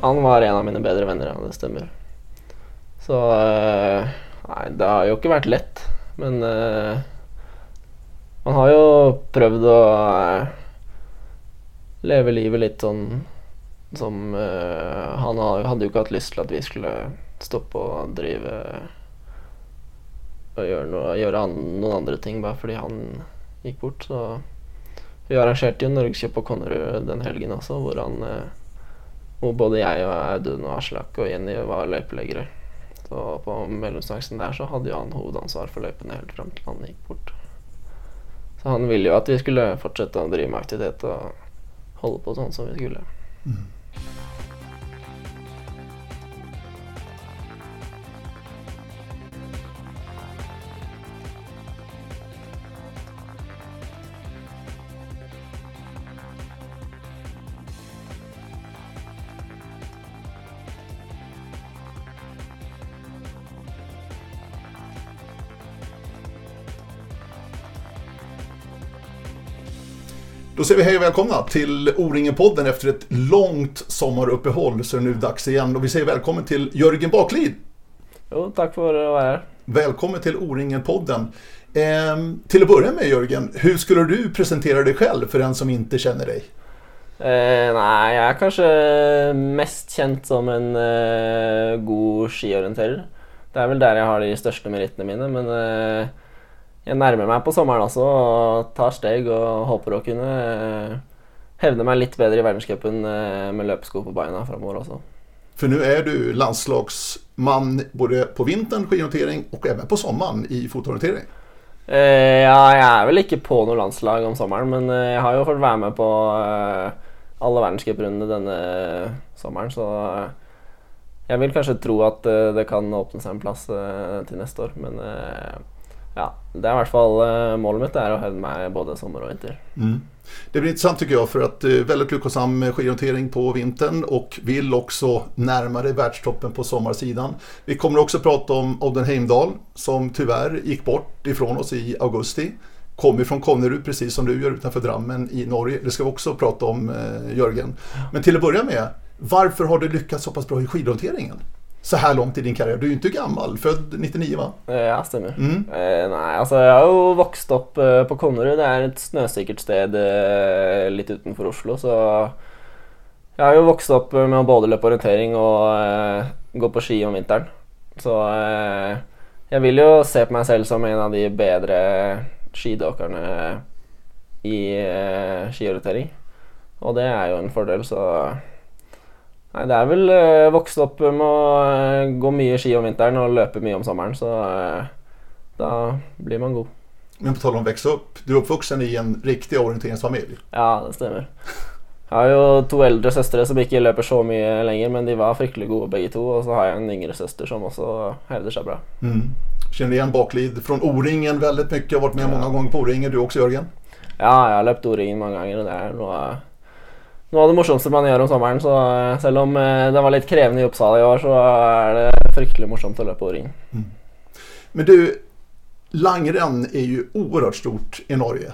Han var en av mine bedre venner, ja, det stemmer. Så eh, Nei, det har jo ikke vært lett, men uh, man har jo prøvd å uh, eh, leve livet litt sånn som uh, Han hadde jo ikke hatt lyst til at vi skulle stoppe å drive og gjøre, noe, gjøre an, noen andre ting bare fordi han gikk bort. Så vi arrangerte jo Norgescup på Konnerud den helgen også, hvor han hvor både jeg og Audun og Aslak og Jenny var løypeleggere. Så på mellomdistansen der så hadde jo han hovedansvar for løypene helt fram til han gikk bort. Så han ville jo at vi skulle fortsette å drive med aktivitet og holde på sånn som vi skulle. Mm. Då säger vi hej och välkomna till O-ringen-podden efter ett långt sommaruppehåll så är det nu dags igen. Och vi säger välkommen till Jörgen Baklid. Jo, takk for å være her. Välkommen till O-ringen-podden. Ehm, till att börja med Jörgen, hur skulle du presentera dig själv för den som inte känner dig? Eh, nei, jeg er kanskje mest kjent som en eh, god skiorienterer. Det er vel der jeg har de største merittene mine, men eh, jeg nærmer meg på sommeren også og tar steg og håper å kunne eh, hevde meg litt bedre i verdenscupen eh, med løpesko på beina framover også. För nu är du landslagsman både på vintern skidorientering och även på sommaren i fotorientering. Eh, ja, jeg er vel ikke på noe landslag om sommeren, men eh, jeg har jo fått være med på eh, alle verdenscuprundene denne sommeren, så eh, jeg vil kanskje tro at eh, det kan åpne seg en plass eh, til neste år. Men ja, det er i hvert fall eh, målet mitt er å hevde meg både sommer og vinter. Mm. Det blir intressant tycker jag för att eh, väldigt lyckosam skidorientering på vintern och vill också närmare världstoppen på sommarsidan. Vi kommer också prata om Odden Heimdal som tyvärr gick bort ifrån oss i augusti. Kommer från Konnerud precis som du gör utanför Drammen i Norge. Det ska vi också prata om eh, Jörgen. Men till att börja med, varför har du lyckats så pass bra i skidorienteringen? Så här långt i din karriär. Du är ju inte gammal, född 99 va? Eh, ja, stemmer. Mm. Eh, nei, altså jeg har jo vokst opp eh, på Konnerud. Det er et snøsikkert sted eh, litt utenfor Oslo, så jeg har jo vokst opp med å både løpe orientering og eh, gå på ski om vinteren. Så eh, jeg vil jo se på meg selv som en av de bedre skidåkerne i skiorientering. Og det er jo en fordel, så Nei, det er vel eh, vokst opp med å eh, gå mye ski om vinteren og løpe mye om sommeren, så eh, da blir man god. Men på tal om växa upp, du är uppvuxen i en riktig orienteringsfamilj. Ja, det stemmer. Jeg har jo to eldre søstre som ikke løper så mye lenger, men de var fryktelig gode begge to. Og så har jeg en yngre søster som også hevder seg bra. Mm. Känner igen Baklid från O-ringen väldigt mycket. Jag har varit med många gånger på O-ringen. Du också Jörgen? Ja, jeg har løpt O-ringen mange ganger, og det er noe, noe av det morsomste man gjør om sommeren. Så eh, selv om eh, det var litt krevende i Uppsala i år, så er det fryktelig morsomt å løpe O-ringen. Men du, langrenn är ju oerhört stort i Norge.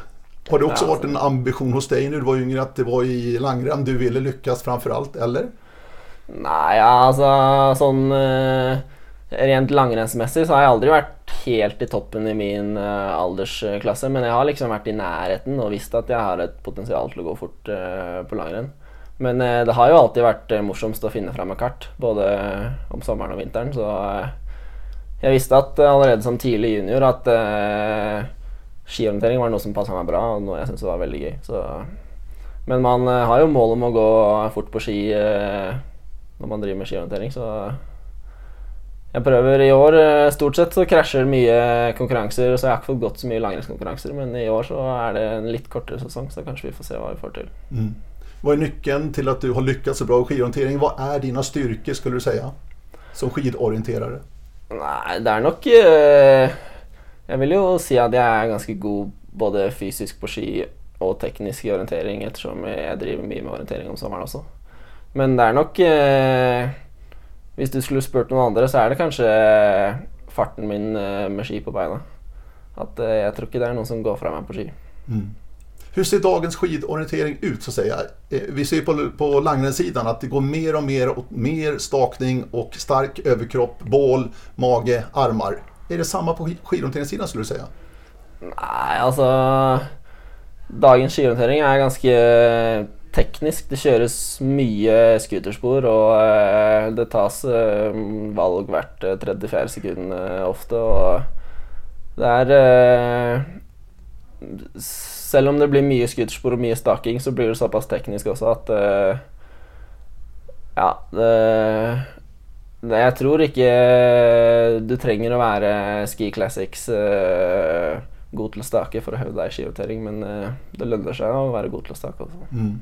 Har det också Ja, varit en ambition hos dig när du var yngre att det var i langrenn du ville lyckas framför allt, eller? Nei, ja, altså sånn eh, Rent langrennsmessig så har jeg aldri vært helt i toppen i min uh, aldersklasse, men jeg har liksom vært i nærheten og visst at jeg har et potensial til å gå fort uh, på langrenn. Men uh, det har jo alltid vært uh, morsomst å finne fram et kart, både om sommeren og vinteren, så eh, jeg visste at allerede som tidlig junior at eh, skiorientering var noe som passa meg bra, og noe jeg syntes var veldig gøy. Så men man har jo mål om å gå fort på ski när når man driver med skiorientering, så jeg prøver i år. eh, Stort sett så krasjer mye konkurranser, så jeg har ikke fått gått så mye langrennskonkurranser, men i år så er det en litt kortere sesong, så kanskje vi får se hva vi får til. Vad är nyckeln till att du har lyckats så bra i skidorientering? Vad är dina styrkor skulle du säga? Som skidorienterare? Nei, det er nok eh, Jeg vil jo si at jeg er ganske god både fysisk på ski og teknisk i orientering, ettersom jeg driver mye med orientering om sommeren også. Men det er nok eh, Hvis du skulle spurt noen andre, så er det kanskje farten min eh, med ski på beina. At eh, jeg tror ikke det er noen som går fra meg på ski. Hur ser dagens skidorientering ut så att säga? Eh, vi ser på, på langrenssidan att det går mer och mer och mer stakning och stark överkropp, bål, mage, armar. Är det samma på skidorienteringssidan skulle du säga? Nej, altså Dagens skiorientering er ganske teknisk. Det kjøres mye scooterspor, og eh, det tas val valg hvert eh, tredje-fjerde sekund eh, ofte. Og det er Selv om det blir mye scooterspor og mye staking, så blir det såpass teknisk også at Ja, det, Jag Jeg tror ikke du trenger å være Ski Classics god til å stake for å hevde deg i skiorientering, men det lønner seg å være god til å stake også. Mm.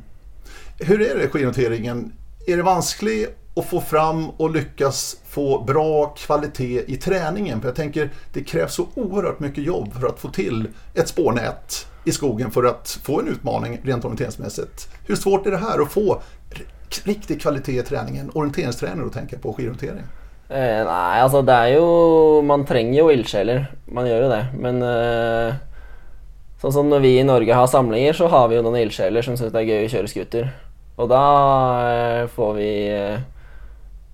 Hur är det skidnoteringen? Är det vanskligt att få fram och lyckas få bra kvalitet i träningen? För jag tänker, det krävs så oerhört mycket jobb för att få till ett spårnät i skogen för att få en utmaning rent orienteringsmässigt. Hur svårt är det här att få riktig kvalitet i träningen? Orienteringstränare då tänker jag på skidorientering. Eh, nej, alltså det är ju, man tränger ju eldsjälar, man gör ju det. Men eh, sånn som när vi i Norge har samlingar så har vi ju några ildsjeler som syns det är kul att köra skoter. Og da eh, får vi eh,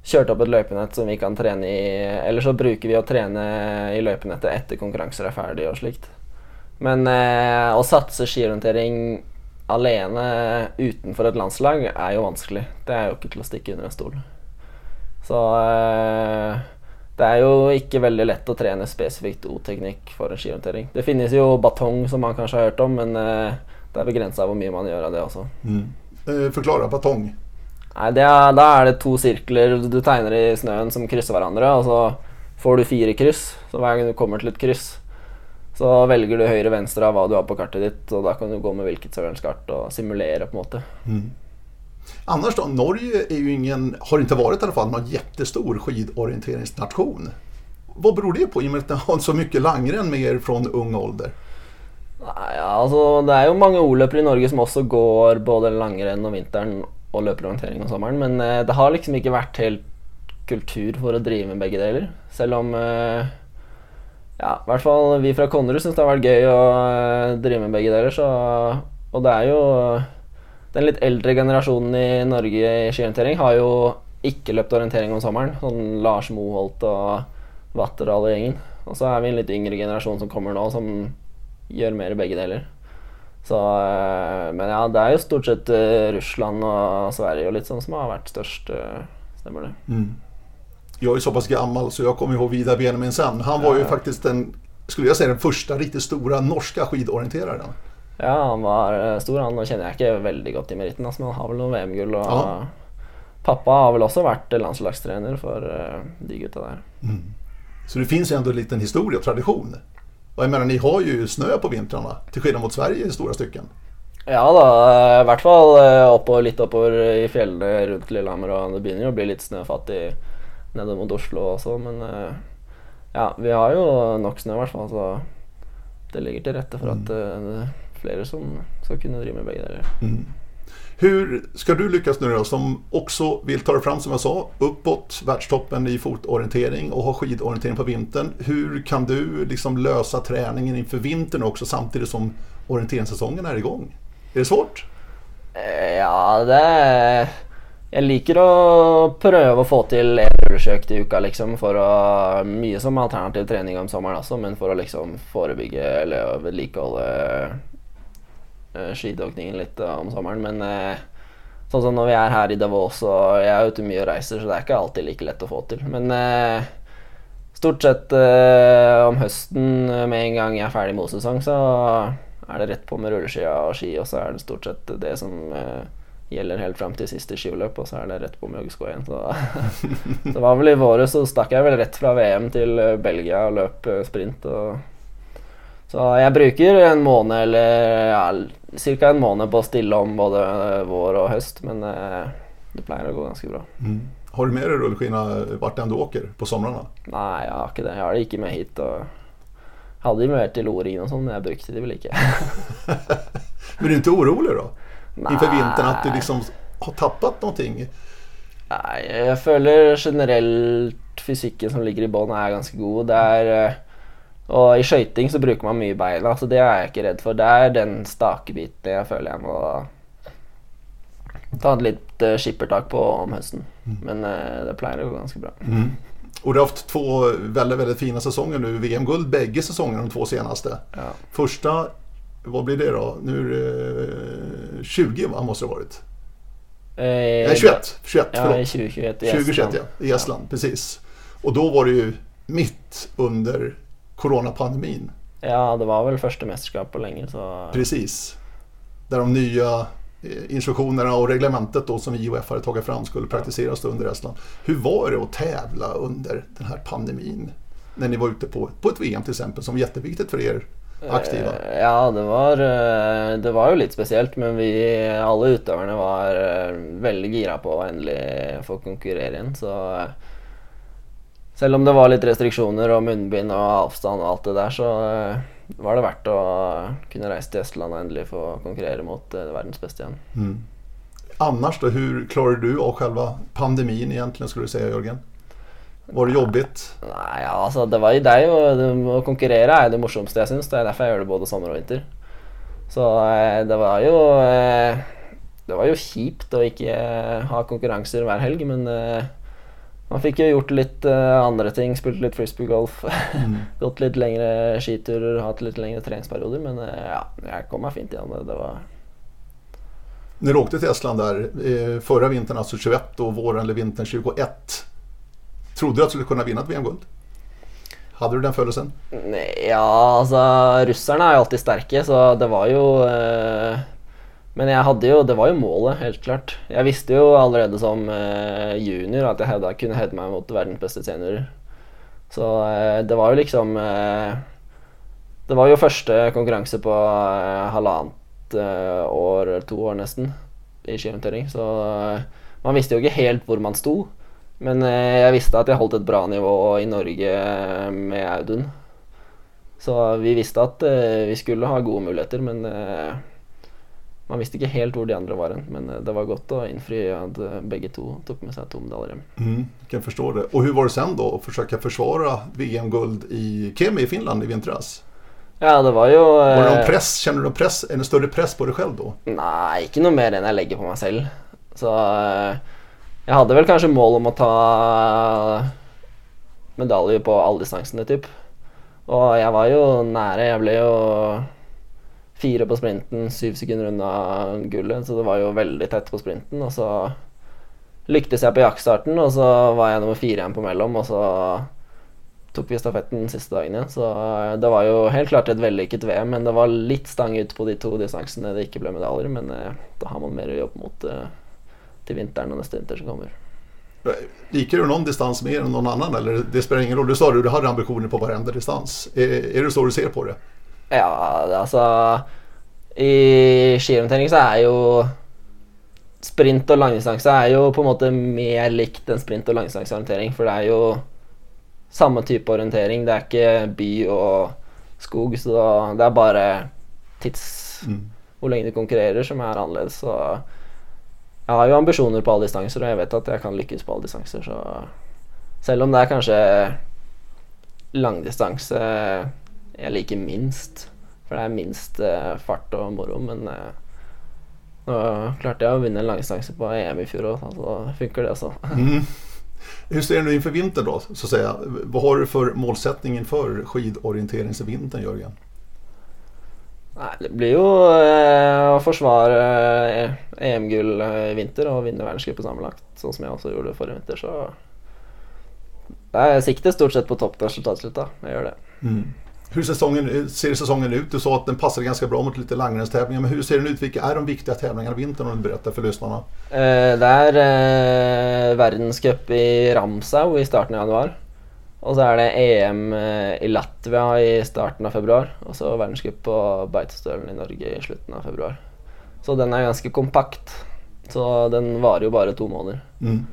kjørt opp et løypenett som vi kan trene i. Eller så bruker vi å trene i løypenettet etter konkurranser er ferdig og slikt. Men eh, å satse skiorientering alene utenfor et landslag er jo vanskelig. Det er jo ikke til å stikke under en stol. Så eh, det er jo ikke veldig lett å trene spesifikt O-teknikk for en skiorientering. Det finnes jo batong, som man kanskje har hørt om, men eh, det er begrensa hvor mye man gjør av det også. Mm. Eh, förklara, batong. Nei, det er, Da er det to sirkler du tegner i snøen som krysser hverandre. Og så får du fire kryss. Så hver gang du kommer til et kryss, så velger du høyre-venstre av hva du har på kartet ditt. Og da kan du gå med hvilket sørens kart og simulera på en måte. Mm. Annars då, Norge är ju ingen, har inte varit i alla fall, någon jättestor skidorienteringsnation. Vad beror det på i och med att ni har så mycket langrenn med er från ung ålder? Nei, altså, det är ju många olöpare i Norge som också går både langrenn om vintern och löporientering och om men eh, det har liksom inte varit helt kultur för att driva med begge deler. Selv om eh, ja, i hvert fall vi från Konnerud syns det har vært gøy å eh, drive med begge deler. Så, og det är ju den litt eldre generasjonen i Norge i skiorientering har jo ikke løpt orientering om sommeren. Sånn Lars Moholt og Watter og alle gjengen. Og så er vi en litt yngre generasjon som kommer nå, som gjør mer begge deler. Så, eh, men ja, det er jo stort sett uh, Russland och Sverige och lite sånt som har varit störst, uh, stämmer det? Mm. Jag är så pass gammal så jag kommer ihåg Vidar Benjaminsen. Han var ja, ju faktiskt den, skulle jag säga, den första riktigt stora norska skidorienteraren. Ja, han var stor han. Kjenner jeg ikke veldig godt i meritten, men han har väl noen VM-gull. Og ja. pappa har väl också varit landslagstränare för uh, de gutta där. Mm. Så det finns ju ändå en liten historia och tradition. Och jag menar, ni har ju snö på vintrarna till skillnad mot Sverige i stora stycken. Ja da, i hvert fall eh, oppover, litt oppover i fjellene rundt Lillehammer. Og det begynner å bli litt snøfattig nede mot Oslo også, men eh, ja, vi har jo nok snø i hvert fall. Så det ligger til rette for at mm. Er flere som skal kunne drive med begge deler. Mm. Hur ska du lyckas nu då som också vill ta dig fram som jag sa uppåt världstoppen i fotorientering och ha skidorientering på vintern. Hur kan du liksom lösa träningen inför vintern också samtidigt som orienteringssäsongen är igång? Är det svårt? Eh, ja, det är... Jeg liker å prøve å få til en rullesøkt i uka liksom, for å Mye som alternativ trening om sommeren også, men for å liksom forebygge eller vedlikeholde Eh, Eh, skidåkningen litt om sommeren. Men eh, sånn som når vi er her i Davos og jeg er ute mye og reiser, så det er ikke alltid like lett å få til. Men eh, stort sett eh, om høsten, med en gang jeg er ferdig med sesong, så er det rett på med rulleskia og ski, og så er det stort sett det som gjelder helt fram til siste skiløp, og så er det rett på med joggesko igjen. Så det var vel i våre så stakk jeg vel rett fra VM til Belgia og løp sprint. og så jeg bruker en måned eller ja, ca. en måned på å stille om både vår og høst, men eh, det pleier å gå ganske bra. Mm. Har du med deg rulleskina vart enn du åker på somrene? Nei, jeg har ikke det. Jeg har det ikke med hit. Og hadde de med til Oringen og sånn, men jeg brukte de vel ikke. men du är inte orolig då? Nei. Inför vintern att du liksom har tappat någonting? Nei, jeg føler generelt fysikken som ligger i bånn er ganske god. Det eh, Og i skøyting så bruker man mye beina, så det er jeg ikke redd for. Det er den stakebiten jeg føler jeg må ta et litt uh, skippertak på om høsten. Men uh, det pleier å gå ganske bra. Mm. Och du har haft två väldigt, väldigt fina säsonger nu. VM-guld bägge säsongerna de två senaste. Ja. Första, vad blir det då? Nu är det 20 va, måste det ha varit? Eh, Nej, 21. 21 Ja, förlåt. i 2021 i 2021 Estland. ja, i Estland, precis. Och då var det ju mitt under coronapandemin. Ja, det var vel første mesterskap på lenge, så Precis. Där de nya eh, instruktionerna och reglementet då som IOF hade tagit fram skulle praktiseras under Estland. Hur var det att tävla under den här pandemin? När ni var ute på, på ett VM till exempel som var jätteviktigt för er aktiva. Eh, Ja, det var, eh, det var jo litt spesielt, men vi alle utøverne var veldig gira på å endelig få konkurrere igjen. Så selv om det var litt restriksjoner og munnbind og avstand og alt det der, så eh, var det verdt å kunne reise til Estland og endelig få konkurrere mot eh, verdens beste igjen. Mm. Annars då, hur klarade du av själva pandemin egentligen skulle du säga Jörgen? Var det jobbigt? Nei, ja, altså, det, var, det jo det- Å konkurrere er det morsomste jeg syns. Det er derfor jeg gjør det både sommer og vinter. Så eh, det var eh, Det var kjipt å ikke eh, ha konkurranser hver helg, men man fikk jo gjort litt eh, andre ting. Spilt litt frisbeegolf. Gått litt lengre skiturer, hatt litt lengre treningsperioder. Men eh, ja, jeg kom meg fint igjen. Det, var du åkte till Estland där eh, förra vintern, alltså 21 och våren eller vintern 21. Trodde du att du skulle kunna vinna ett VM-guld? Hade du den? Nei, Ja, altså Russerne er jo alltid sterke, så det var jo eh, men jeg hadde jo Det var jo målet, helt klart. Jeg visste jo allerede som eh, junior at jeg hevda, kunne hevde meg mot verdens beste seniorer. Så eh, det var jo liksom eh, Det var jo første konkurranse på eh, halvannet eh, år, to år nesten, i skihåndtering. Så eh, man visste jo ikke helt hvor man sto. Men eh, jeg visste at jeg holdt et bra nivå i Norge eh, med Audun. Så vi visste at eh, vi skulle ha gode muligheter, men eh, man visste ikke helt hvor de andre var hen. Men eh, det var godt å innfri at eh, begge to tok med seg to medaljer. Mm, jag kan förstå det. Och hur var det sen då att försöka försvara VM-guld i Kemi i Finland i vintras? Ja, det var jo Var det eh, press? Känner du någon press, en större press på dig själv då? Nei, ikke noe mer enn jeg legger på meg selv. Så jeg hadde vel kanskje mål om å ta medalje på alle distansene, typ. Og jeg var jo nære. Jeg ble jo fire på sprinten, syv sekunder unna gullet, så det var jo veldig tett på sprinten. Og så lyktes jeg på jaktstarten, og så var jeg nummer fire igjen på mellom, og så tok vi stafetten siste dagen igjen. Så eh, det var jo helt klart et vellykket VM, men det var litt stang ut på de to distansene det ikke ble medaljer. Men eh, da har man mer å jobbe mot till til vinteren og neste vinter som kommer. Liker du någon distans mer än någon annan eller det spelar ingen roll? Du sa att du hade ambitioner på varenda distans. Är, är det så du ser på det? Ja, altså I skihåndtering så er jo sprint og langdistanse er jo på en måte mer likt enn sprint og langdistanseorientering. For det er jo samme type orientering. Det er ikke by og skog, så det er bare tids Hvor lenge du konkurrerer, som er annerledes. Så jeg har jo ambisjoner på alle distanser, og jeg vet at jeg kan lykkes på alle distanser. Så selv om det er kanskje langdistanse jeg liker minst, for det er minst eh, fart og moro, men eh, nå klarte jeg å vinne en langdistanse på EM i fjor òg, så funker det også. Hur ser du inför vintern då? Så att säga? Vad har du för målsättning inför skidorienteringsvintern Jörgen? Nei, det blir jo eh, å forsvare eh, EM-gull eh, i vinter og vinne verdenscupen sammenlagt, sånn som jeg også gjorde forrige vinter, så er siktet stort sett på toppresultat da. Jeg gjør det. Hur säsongen, ser säsongen ut? Du sa att den passade ganska bra mot lite langrennstävlingar. Men hur ser den ut? Vilka är de viktiga tävlingarna i vintern om du berättar för lyssnarna? Eh, det er eh, verdenscup i Ramsau i starten av januar. Og så er det EM eh, i Latvia i starten av februar. Og så verdenscup på Beitostølen i Norge i slutten av februar. Så den er ganske kompakt. Så den varer jo bare to måneder. Mm.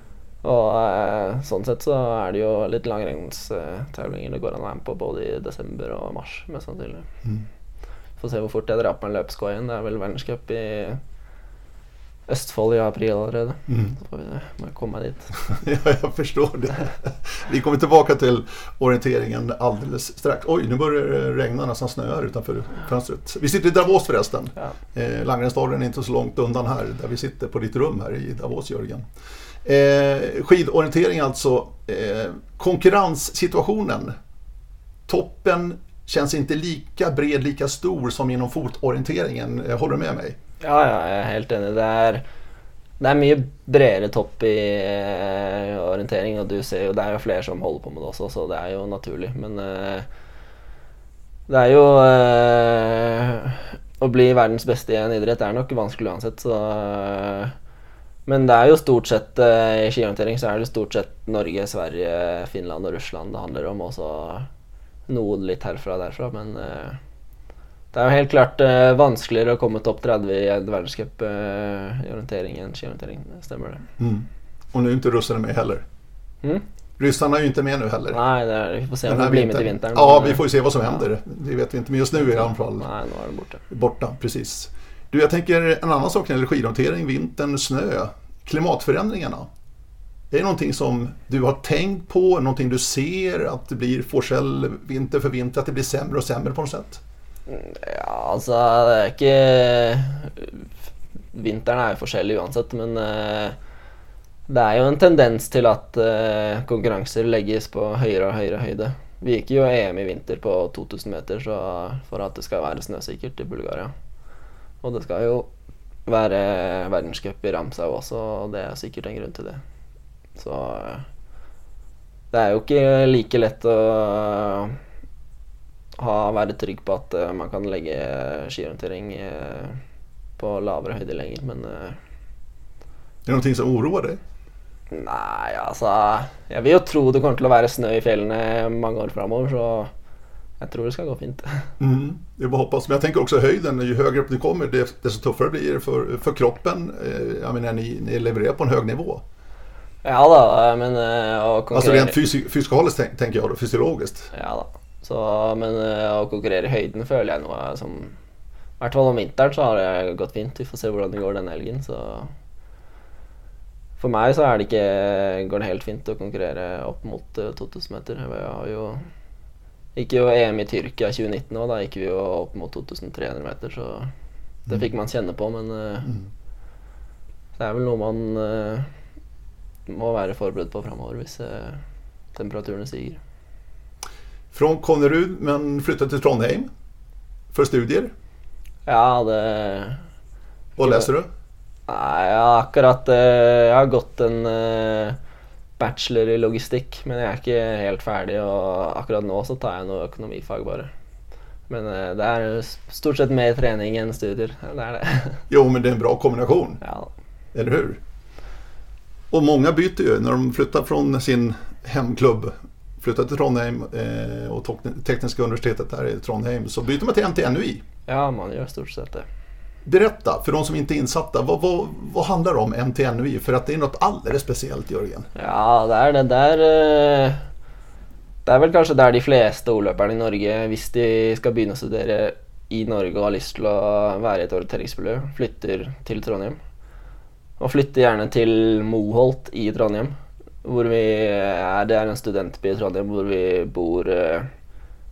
Og eh, sånn sett så er det jo litt langrennstevlinger det går an å være med på både i desember og mars, mest sannsynlig. Får se hvor fort jeg drar på meg løpsko igjen. Det er vel verdenscup i Østfold i april allerede. Mm. Så får vi må jeg komme meg dit. Ja, jag förstår det. Vi kommer tillbaka till orienteringen alldeles strax. Oj, nu börjar det regna nästan snö här utanför fönstret. Vi sitter i Davos förresten. Ja. Eh, Langrensdalen är inte så långt undan här, där vi sitter på ditt rum här i Davos, Jörgen. Eh, skidorientering alltså. Eh, konkurrenssituationen. Toppen känns inte lika bred, lika stor som inom fotorienteringen. Eh, håller du med mig? Ja, ja, jag är helt enig. Det är det är mycket bredare topp i eh, orientering, och du ser ju, det är ju fler som håller på med det också så det är ju naturligt. Men eh, det är ju, eh, att bli världens bästa i en idrett är nog vanskelig uansett, så eh, men det er jo stort sett eh, i skiorientering så er det stort sett Norge, Sverige, Finland og Russland det handler om, og så noe litt herfra og derfra, men eh, det er jo helt klart eh, vanskeligere å komme topp 30 i en verdenscup i orientering enn skiorientering. Det Stemmer det. Mm. Och nu är inte ryssarna med heller. Mm? Ryssarna är ju inte med nu heller. Nei, det er, vi får se om det blir med vintern. til vinteren. Ja, vi får ju se vad som Ja. händer. Det vet vi inte, men just nu är det i alla fall borte. borta. Precis. Du, jag tänker en annan sak när det gäller skidorientering, vintern, snö, klimatförändringarna. Är det någonting som du har tänkt på, någonting du ser, att det blir forsell vinter för vinter, att det blir sämre och sämre på något sätt? Mm, ja, alltså det är inte... Vintern är ju forskjellig uansett, men eh, det är ju en tendens till att eh, konkurrenser läggs på högre och högre høyde. Vi gick ju EM i vinter på 2000 meter så för att det ska vara snösäkert i Bulgarien. Og det skal jo være verdenscup i Ramsau også, og det er sikkert en grunn til det. Så eh, det er jo ikke like lett å ha, være trygg på at eh, man kan legge skiorientering eh, på lavere høyde lenger, men Är det någonting som oroar dig? Nei, altså Jeg vil jo tro det kommer til å være snø i fjellene mange år framover, så jeg tror det skal gå fint. Mm, det är bara att hoppas. Men jag tänker också höjden, ju högre upp ni kommer desto tuffare blir det för, för kroppen. Eh, Jag menar, ni, ni levererar på en hög nivå. Ja da, men eh, å Alltså rent fysi- fysikaliskt tänk- tänker jag då, fysiologiskt. Ja da. Så, men eh, å konkurrere i høyden føler jeg noe som I hvert fall om vinteren så har det gått fint. Vi får se hvordan det går denne helgen, så For meg så er det ikke, går det helt fint å konkurrere opp mot eh, 2000 meter. Jeg har jo gikk jo EM i Tyrkia 2019 og da gikk vi jo opp mot 2300 meter, så det fikk man kjenne på, men eh, det er vel noe man eh, må være forberedt på framover hvis eh, temperaturene stiger. Från Konnerud men flyttade till Trondheim för studier. Ja, det Vad läser du? Nei, har akkurat Jeg har gått en bachelor i logistikk, men jeg er ikke helt ferdig, og akkurat nå så tar jeg noe økonomifag, bare. Men eh, det er stort sett mer trening enn studier. Det er det. Jo, men det är en bra kombination, Ja, eller hur? Och många byter ju när de flyttar från sin hemklubb, flyttar till Trondheim eh, och Tekniska universitetet där i Trondheim, så byter man till NTNUI. ja man gjør stort sett det. Berätta, för de som inte är insatta, vad, vad, vad handlar det om MTNUI? För att det är något alldeles speciellt, Jörgen. Ja, det är det. Det eh, det är väl kanske där de flesta O-løperne i Norge, hvis de ska börja studera i Norge och har lyst til å være i et orienteringsmiljø, flytter till Trondheim. Och flytter gärna till Moholt i Trondheim, hvor vi är, det är en studentby i Trondheim hvor vi bor eh,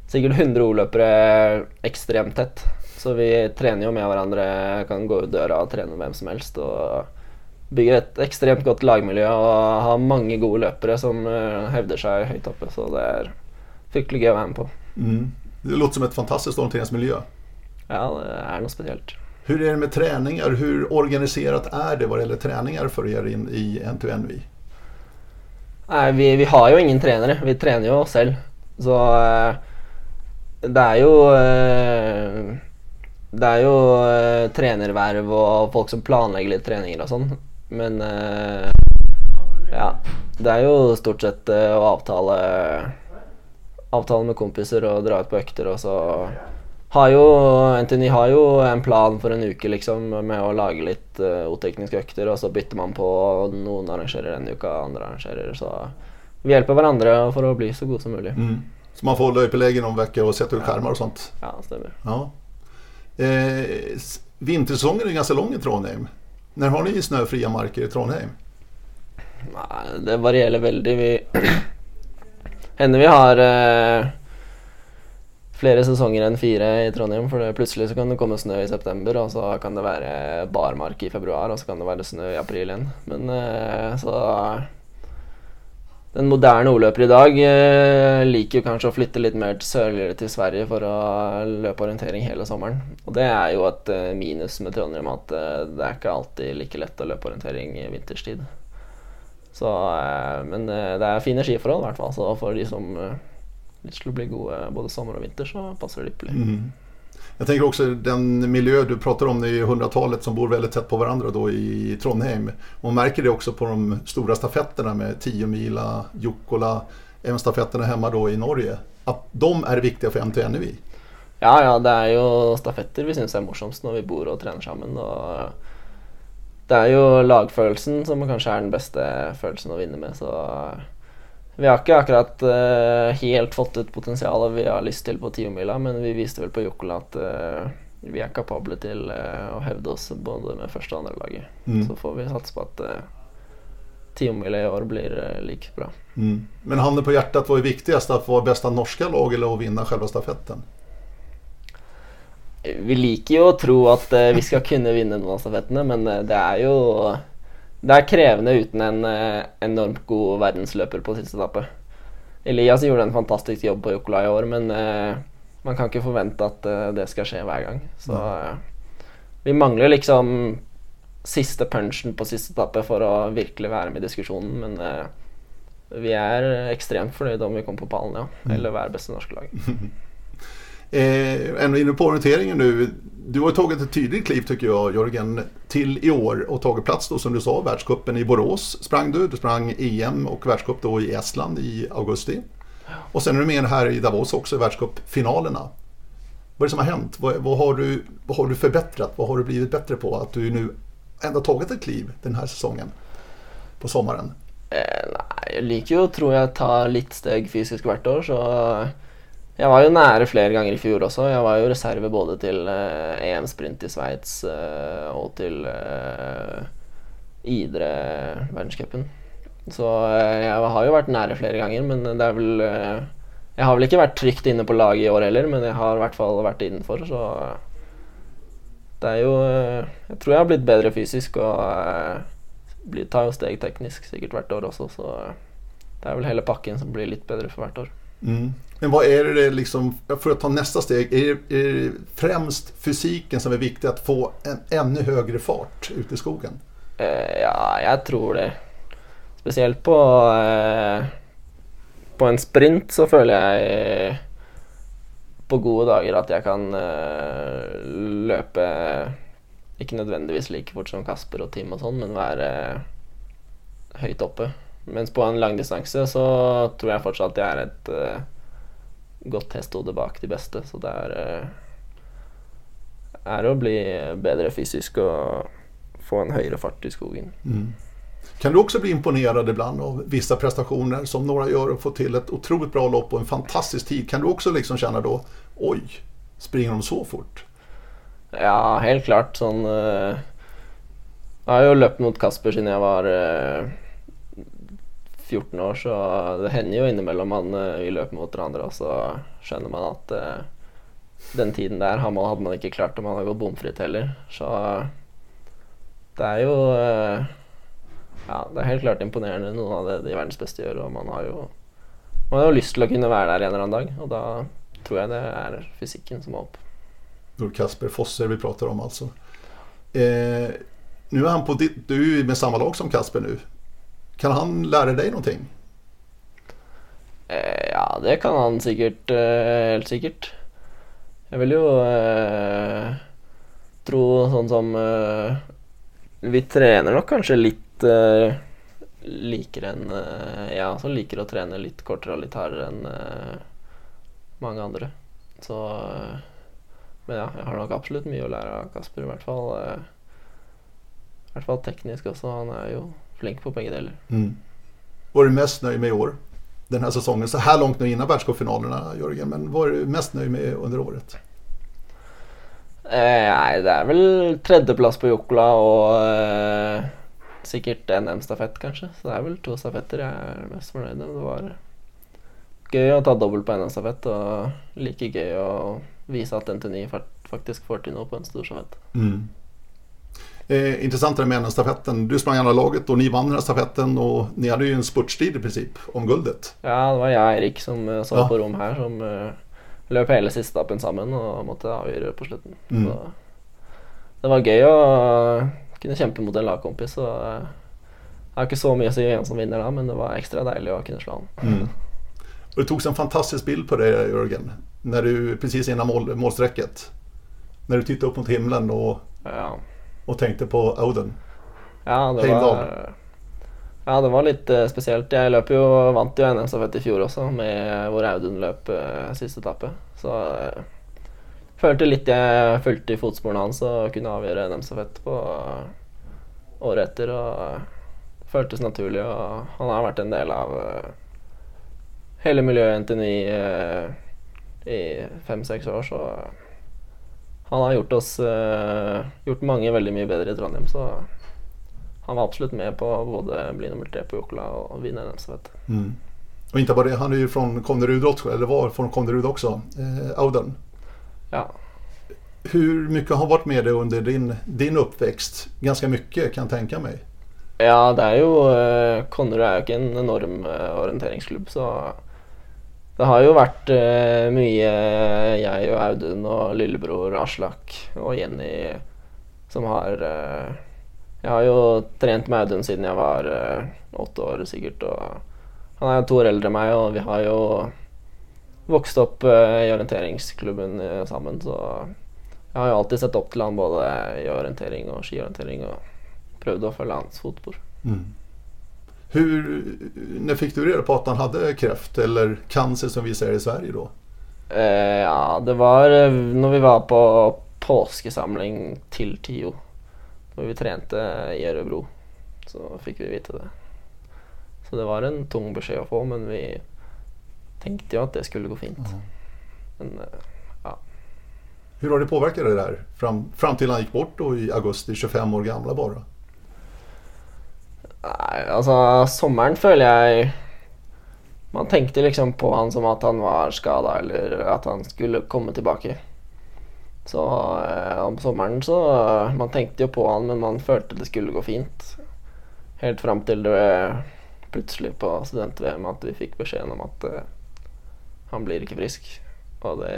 säkert 100 ordløpere extremt tätt. Så vi trener jo med hverandre, kan gå ut døra og trene med hvem som helst. og bygger et ekstremt godt lagmiljø og har mange gode løpere som eh, hevder seg høyt oppe. Så det er fryktelig gøy å være med på. Mm. Det låter som ett fantastiskt orienteringsmiljö. Ja, det er noe spesielt. Hur är det med träningar? Hur organiserat är det vad det gäller träningar för er in i NTNUI? Nei, vi, vi har jo ingen trenere. Vi trener jo oss selv. Så eh, det er jo eh, Det er jo eh, trenerverv og folk som planlegger litt treninger og sånn. Men eh, ja. Det er jo stort sett eh, å avtale Avtale med kompiser og dra ut på økter, og så har jo NTNU har jo en plan for en uke liksom med å lage litt uh, O-tekniske økter, og så bytter man på. Noen arrangerer en uke, andre arrangerer. Så vi hjelper hverandre for å bli så gode som mulig. Mm. Så man får löjpeläge någon vecka och sätta ut skärmar och sånt? Ja, stemmer. Ja. Eh, vintersäsongen är ganska lång i Trondheim. När har ni snöfria marker i Trondheim? Ah, det varierar väldigt. Vi hender vi har eh, flere sesonger enn fire i Trondheim. For det, plutselig så kan det komme snø i september, og så kan det være barmark i februar, og så kan det være snø i april igjen. Men eh, så den moderne ordløper i dag eh, liker jo kanskje å flytte litt mer sørligere til Sverige for å løpe orientering hele sommeren. Og det er jo et eh, minus med Trondheim at eh, det er ikke alltid like lett å løpe orientering i vinterstid. Så, eh, men eh, det är fina skiforhold i hvert fall. Så for de som eh, skulle bli gode både sommer och vinter, så passar det ypperlig. Mm. Jag tänker också den miljö du pratar om, det är ju hundratalet som bor väldigt tätt på varandra då i Trondheim. Man märker det också på de stora stafetterna med 10 mila, Jukkola, även stafetterna hemma då i Norge. Att de är viktiga för MTNUI. Ja, ja, det är ju stafetter vi syns är morsomst när vi bor och tränar samman. Och det är ju lagkänslan som kanske är den bästa känslan att vinna med. Så vi har ikke akkurat uh, helt fått ut potensialet vi har lyst til på tiomila, men vi viste vel på Jokkola at uh, vi er kapable til uh, å hevde oss både med første og andre laget. Mm. Så får vi satse på at tiomila i år blir like bra. Mm. Men handen på hjärtat, vad är viktigast? Att vara bästa norska lag eller att vinna själva stafetten? Vi liker ju att tro att vi ska kunna vinna de stafetterna, men det är ju det är krevende uten en eh, enormt god verdensløper på siste etappe. Elias gjorde en fantastisk jobb på Jokla i år, men eh, man kan ikke forvente at eh, det skal skje hver gang. Så vi mangler liksom siste punchen på siste etappe for å virkelig være med i diskusjonen, men vi är extremt fornøyde om vi kommer på pallen, ja. Mm. Eller være bästa norska lag. eh, ändå inne på orienteringen nu. Du har tagit ett tydligt kliv tycker jag Jörgen till i år och tagit plats då som du sa världskuppen i Borås sprang du. Du sprang EM och världscup då i Estland i augusti. Och sen är du med här i Davos också i världscupfinalerna. Vad är det som har hänt? Vad, vad, har du, vad har du förbättrat? Vad har du blivit bättre på? Att du nu ändå tagit ett kliv den här säsongen på sommaren? Eh, nej, jag liker ju tror jag ta lite steg fysiskt vart år så eh, jag var ju nära flera gånger i fjol också. Jag var ju reserve både till eh, EM-sprint i Schweiz eh, och till eh, Idre världscupen. Så eh, jag har ju varit nära flera gånger men det är väl eh, Jag har väl inte varit tryggt inne på laget i år heller men jag har i alla fall varit innanför så eh, Det är ju eh, Jag tror jag har blivit bättre fysiskt och eh, tar ju steg tekniskt säkert vart år också så eh, det är väl hela packen som blir lite bättre för vart år. Mm. Men vad är det liksom, för att ta nästa steg, är det, är det främst fysiken som är viktig att få en ännu högre fart ute i skogen? Eh, ja, jag tror det. Speciellt på, eh, på en sprint så följer jag eh, på goda dagar att jag kan löpa, inte nödvändigtvis lika fort som Kasper och Tim och sånt, men vara högt uppe. Men på en långdistans så tror jag fortsatt att jag är ett gått hästhode bak de bästa. Så det är, eh, är att bli bättre fysisk och få en högre fart i skogen. Mm. Kan du också bli imponerad ibland av vissa prestationer som några gör och få till ett otroligt bra lopp och en fantastisk tid? Kan du också liksom känna då, oj, springer de så fort? Ja, helt klart. Sån, uh, jag har ju löpt mot Kasper sedan jag var uh, 14 år så det händer ju inemellan man eh, uh, vi løper mot varandra och så känner man att uh, den tiden där har man, hade man inte klart om man hade gått bomfritt heller. Så eh, det är ju uh, Ja, det är helt klart imponerande någon av det de världens bästa gör och man har ju man har jo lyst til å kunne en eller annan dag, och då tror jag det är fysiken som är upp. Då Kasper Fosser vi pratar om alltså. Eh, nu är han på ditt, du är med samma lag som Kasper nu. Kan han lära dig någonting? Eh, ja, det kan han säkert, eh, helt säkert. Jag vill ju eh, tro sånt som eh, vi tränar nog kanske lite eh, likare än, eh, ja, som liker att träna lite kortare och lite hårdare än eh, många andra. Så, men ja, jag har nog absolut mycket att lära av Kasper i alla fall. I alla fall tekniskt också, han är ju flink på bägge delar. Mm. Vad är du mest nöjd med i år? Den här säsongen, så här långt nu innan världscupfinalerna Jörgen, men vad är du mest nöjd med under året? Eh, det er vel tredjeplass på Jokla og eh, sikkert NM-stafett, kanskje. Så det er vel to stafetter jeg er mest fornøyd med. Det var gøy å ta dobbelt på NM-stafett, og like gøy å vise at NTNI faktisk får til noe på en stor stafett. Mm. Eh, intressant det med NM-stafetten. Du sprang andra laget och ni vann den här stafetten och ni hade ju en spurtstrid i princip om guldet. Ja, det var jeg og Eirik som eh, satt Ja. på rom her, som eh, løp hele siste etappen sammen og måtte avgjøre på slutten. Mm. Så det var gøy å kunne kjempe mot en lagkompis. Og eh, jeg har ikke så mye å si hvem som vinner da, men det var ekstra deilig å kunne slå han. Mm. Och det togs en fantastisk bild på dig Jörgen. När du precis innan mål, målsträcket. När du tittade upp mot himlen och, Ja, och tänkte på Oden. ja det Heimdall. var Ja, det var litt eh, spesielt. Jeg løp jo, vant jo NM-stafett i fjor også, med hvor Audun løp eh, siste etappe. Så eh, følte litt jeg fulgte i fotsporene hans og kunne avgjøre NM-stafett på eh, året etter. Og eh, føltes naturlig, og han har vært en del av eh, hele miljøet NTNI eh, i fem-seks år, så han har gjort oss eh, Gjort mange veldig mye bedre i Trondheim, så han var absolutt med på både bli nummer tre på Jokla og vinne NM-stafett. Mm. Och inte bara det, han är ju från Konnerud också, eller var från Konnerud också, eh, Oden. Ja. Hur mycket har varit med dig under din, din uppväxt? Ganska mycket kan jag tänka mig. ja, det er jo eh, Konnerud er jo ikke en enorm eh, orienteringsklubb, så det har jo vært uh, eh, mye eh, jeg og Audun og lillebror Aslak og Jenny som har uh, Jeg har jo trent med Audun siden jeg var uh, åtte år sikkert, og han er jo to år eldre enn meg, og vi har jo vokst opp i orienteringsklubben eh, sammen, så jeg har jo alltid sett opp til han både i orientering og skiorientering, og prøvd å følge hans fotspor. Mm. Hur, när fick du reda på att han hade kräft eller cancer som vi säger i Sverige då? Eh, ja, det var eh, når vi var på påskesamling til TIO. Når vi trente i Ørebro, så fikk vi vite det. Så det var en tung beskjed å få, men vi tenkte jo at det skulle gå fint. Men eh, Hur har det påverkat dig där fram, fram till han gick bort då i augusti, 25 år gamla bara? Nei, altså sommeren føler jeg Man tenkte liksom på han som at han var skada, eller at han skulle komme tilbake. Så eh, om sommeren så Man tenkte jo på han, men man følte det skulle gå fint. Helt fram til det plutselig på student-VM at vi fikk beskjeden om at eh, han blir ikke frisk. Og det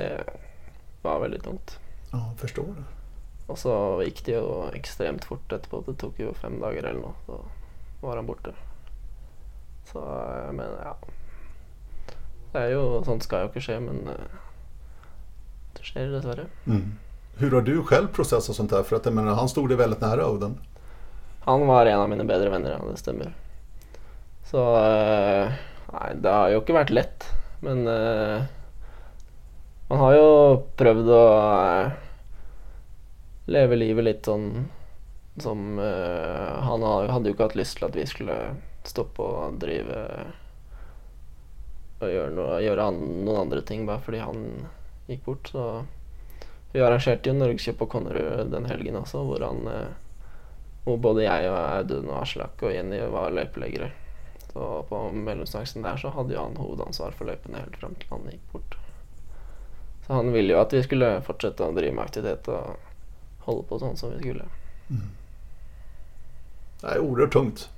var veldig tungt. Ja, förstår det. Og så gikk det jo ekstremt fort etterpå. Det tok jo fem dager eller noe, så var han borte. Så eh, Men ja. Det er jo Sånt skal jo ikke skje, men eh, det skjer dessverre. Mm. Hur har du själv processat sånt här? För att jag menar, han stod dig väldigt nära Oden. Han var en av mine bedre venner, ja, det stemmer. Så eh, Nei, det har jo ikke vært lett, men man har prøvd å eh, leve livet litt sånn som eh, Han har- hadde jo ikke lyst till att vi skulle stoppa och driva och göra några, göra an, noen andra ting bara för att han gick bort. Så vi arrangerte jo Norgescup på Konnerud den helgen också, hvor han eh, både jag och Audun och Aslak och Jenny var löpläggare. Så på mellomdistansen där så hade ju han huvudansvar för löpen helt fram till han gick bort. Så han ville ju att vi skulle fortsätta driva med aktivitet och hålla på sånt som vi skulle. Mm. Det är oerhört tungt.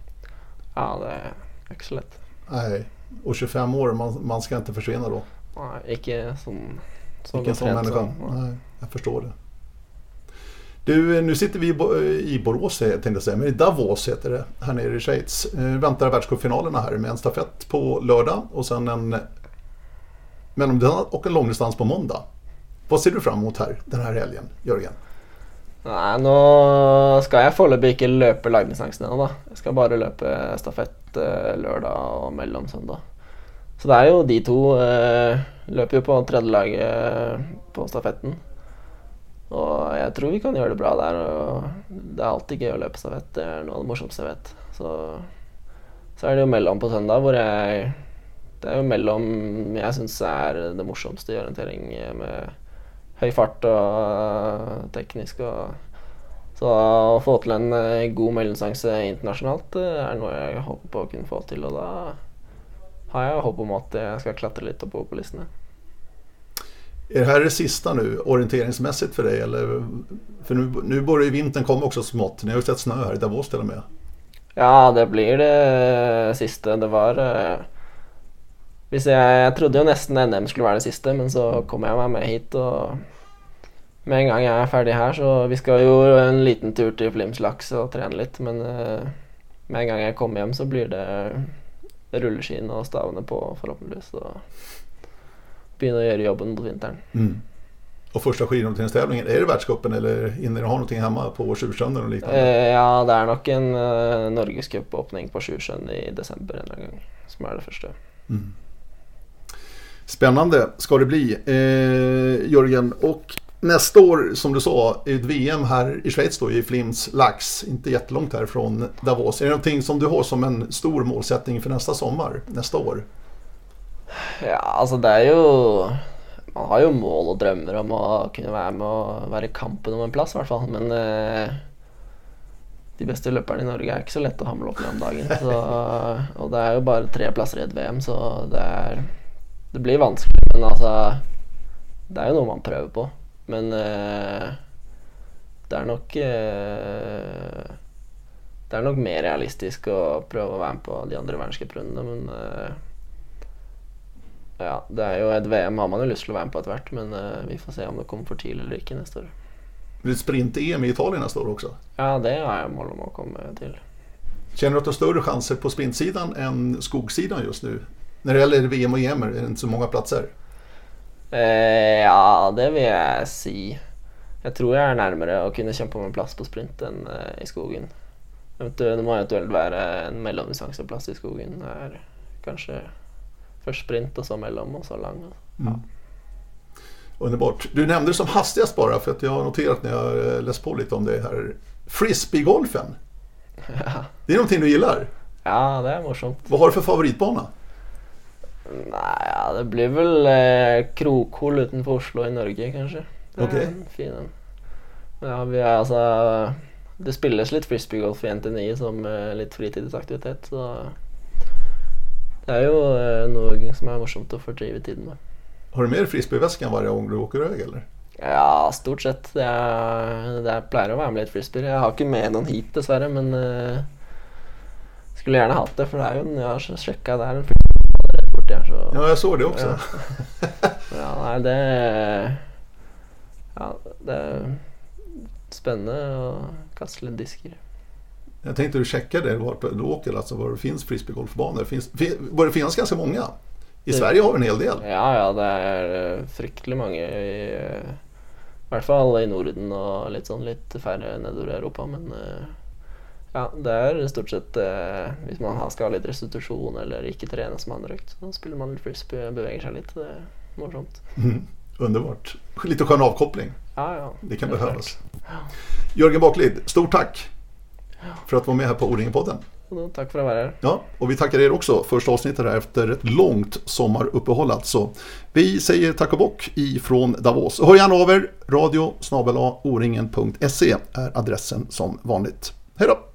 Ja, det ikke så lett. Nej, och 25 år, man, man ska inte försvinna då. Ikke sånn så Vilken godt sån människa. som- Nej, jag förstår det. Du, nu sitter vi i i Borås tänkte jag säga, men i Davos heter det, här nere i Schweiz. Eh, väntar världscupfinalerna här med en stafett på lördag och sen en mellandistans och en långdistans på måndag. Vad ser du fram emot här den här helgen, Jörgen? Nei, nå skal jeg foreløpig ikke løpe lagdistansen ennå, da. Jeg skal bare løpe stafett eh, lørdag og mellom søndag. Så det er jo de to. Eh, løper jo på tredjelaget eh, på stafetten. Og jeg tror vi kan gjøre det bra der. Og det er alltid gøy å løpe stafett. Det er noe av det morsomste jeg vet. Så, så er det jo mellom på søndag, hvor jeg Det er jo mellom jeg syns er det morsomste i orientering med høy fart og teknisk. og så å få til en eh, god mellomdistanse internasjonalt eh, er noe jeg håper på å kunne få til. Og da har jeg håp om at jeg ska klättra lite på listene. Är det här det sista nu orienteringsmässigt för dig? Eller, för nu, nu börjar ju vintern komma också smått. Ni har ju sett snö här i Davos till och med. Ja, det blir det sista. Det var hvis jeg, jeg trodde jo nesten NM skulle være det siste, men så kom jeg meg med hit. og med en gang jeg er ferdig her, så Vi skal jo en liten tur til Flimslaks og trene litt, men uh, med en gang jeg kommer hjem, så blir det rulleskien og stavene på, forhåpentligvis. Og begynne å gjøre jobben mot vinteren. Mm. Och första skidorienteringstävlingen, är det världscupen eller hinner du ha någonting hemma på Tjursjön eller liknande? Uh, ja, det är nog en uh, norgescupåpning på Tjursjön i december en gång som är det första. Mm. Spännande ska det bli, eh, Jörgen. Och nästa år, som du sa, är ett VM här i Schweiz då, i Flims Lax, inte jättelångt härifrån Davos. Är det någonting som du har som en stor målsättning för nästa sommar, nästa år? Ja, alltså det är ju... Man har ju mål och drömmar om att kunna vara med och vara i kampen om en plats i alla fall, men eh, de bästa löparna i Norge är inte så lätt att hamna upp med om dagen. Så, och det är ju bara tre platser i ett VM, så det, är, det blir vanskligt. Men alltså, det är ju något man prövar på. Men uh, det er nok uh, Det er nok mer realistisk å prøve å være med på de andre verdenscuprundene, men uh, ja, det er jo et VM har man jo lyst til å være med på etter hvert, men vi får se om det kommer for tidlig eller ikke neste år. Blir sprint-EM i Italien nästa år också? Ja, det har jag mål om att komma till. Känner du att du har större chanser på sprintsidan än skogssidan just nu? När det gäller VM och EM är det inte så många platser. Eh, ja, det vill jag si. Jag tror jag är närmare att kunna kämpa om en plats på sprint än eh, i skogen. Det må eventuellt vara en mellomdistanseplass i skogen. Är kanske först sprint och så mellom och så lång. Ja. Mm. Underbart. Du nämnde det som hastigast bara för att jag har noterat när jag läst på lite om det här. Frisbeegolfen. Ja. Det är någonting du gillar? Ja, det är morsomt. Vad har du för favoritbana? Nej, ja, det blir väl eh, Krokhol utanför Oslo i Norge kanske. Okej. Okay. Ja, vi är alltså, det spelas lite frisbeegolf i NT9 som eh, lite fritidsaktivitet. Så det är ju eh, något som är morsomt att fördriva tiden med. Har du med frisbeeväskan varje gång du åker iväg eller? Ja, stort sett. Det, är, det pleier å være med litt frisbee. Jag har inte med någon hit dessvärre, men uh, skulle gärna haft det. För det är ju, jag har sjekka, det är en det. Så. Ja, jag såg det också. Ja, ja det Ja, det är spännande att kasta lite disker. Jag tänkte du checkade vart du åker, alltså var det finns frisbeegolfbanor. Finns, bör det finnas ganska många? I det, Sverige har vi en hel del. Ja, ja, det är eh, fryktelig många. I, I hvert fall i Norden och lite sånn litt færre nedover i Europa. Men uh, ja, det är stort sett eh, Hvis man ska ha lite restitusjon eller inte träna som andra økt, så spelar man lite frisbee, beveger sig lite. Det är morsomt. Mm, underbart. Lite skön avkoppling. Ja, ja. Det kan det behövas. Ja. Jörgen Baklid, stort tack för att vara med här på O-ringen-podden. Tack för att vara här. Ja, och vi tackar er också. Första avsnittet här efter ett långt sommaruppehåll alltså. Vi säger tack och bock ifrån Davos. Hör gärna av er. Radio oringen.se är adressen som vanligt. Hej då!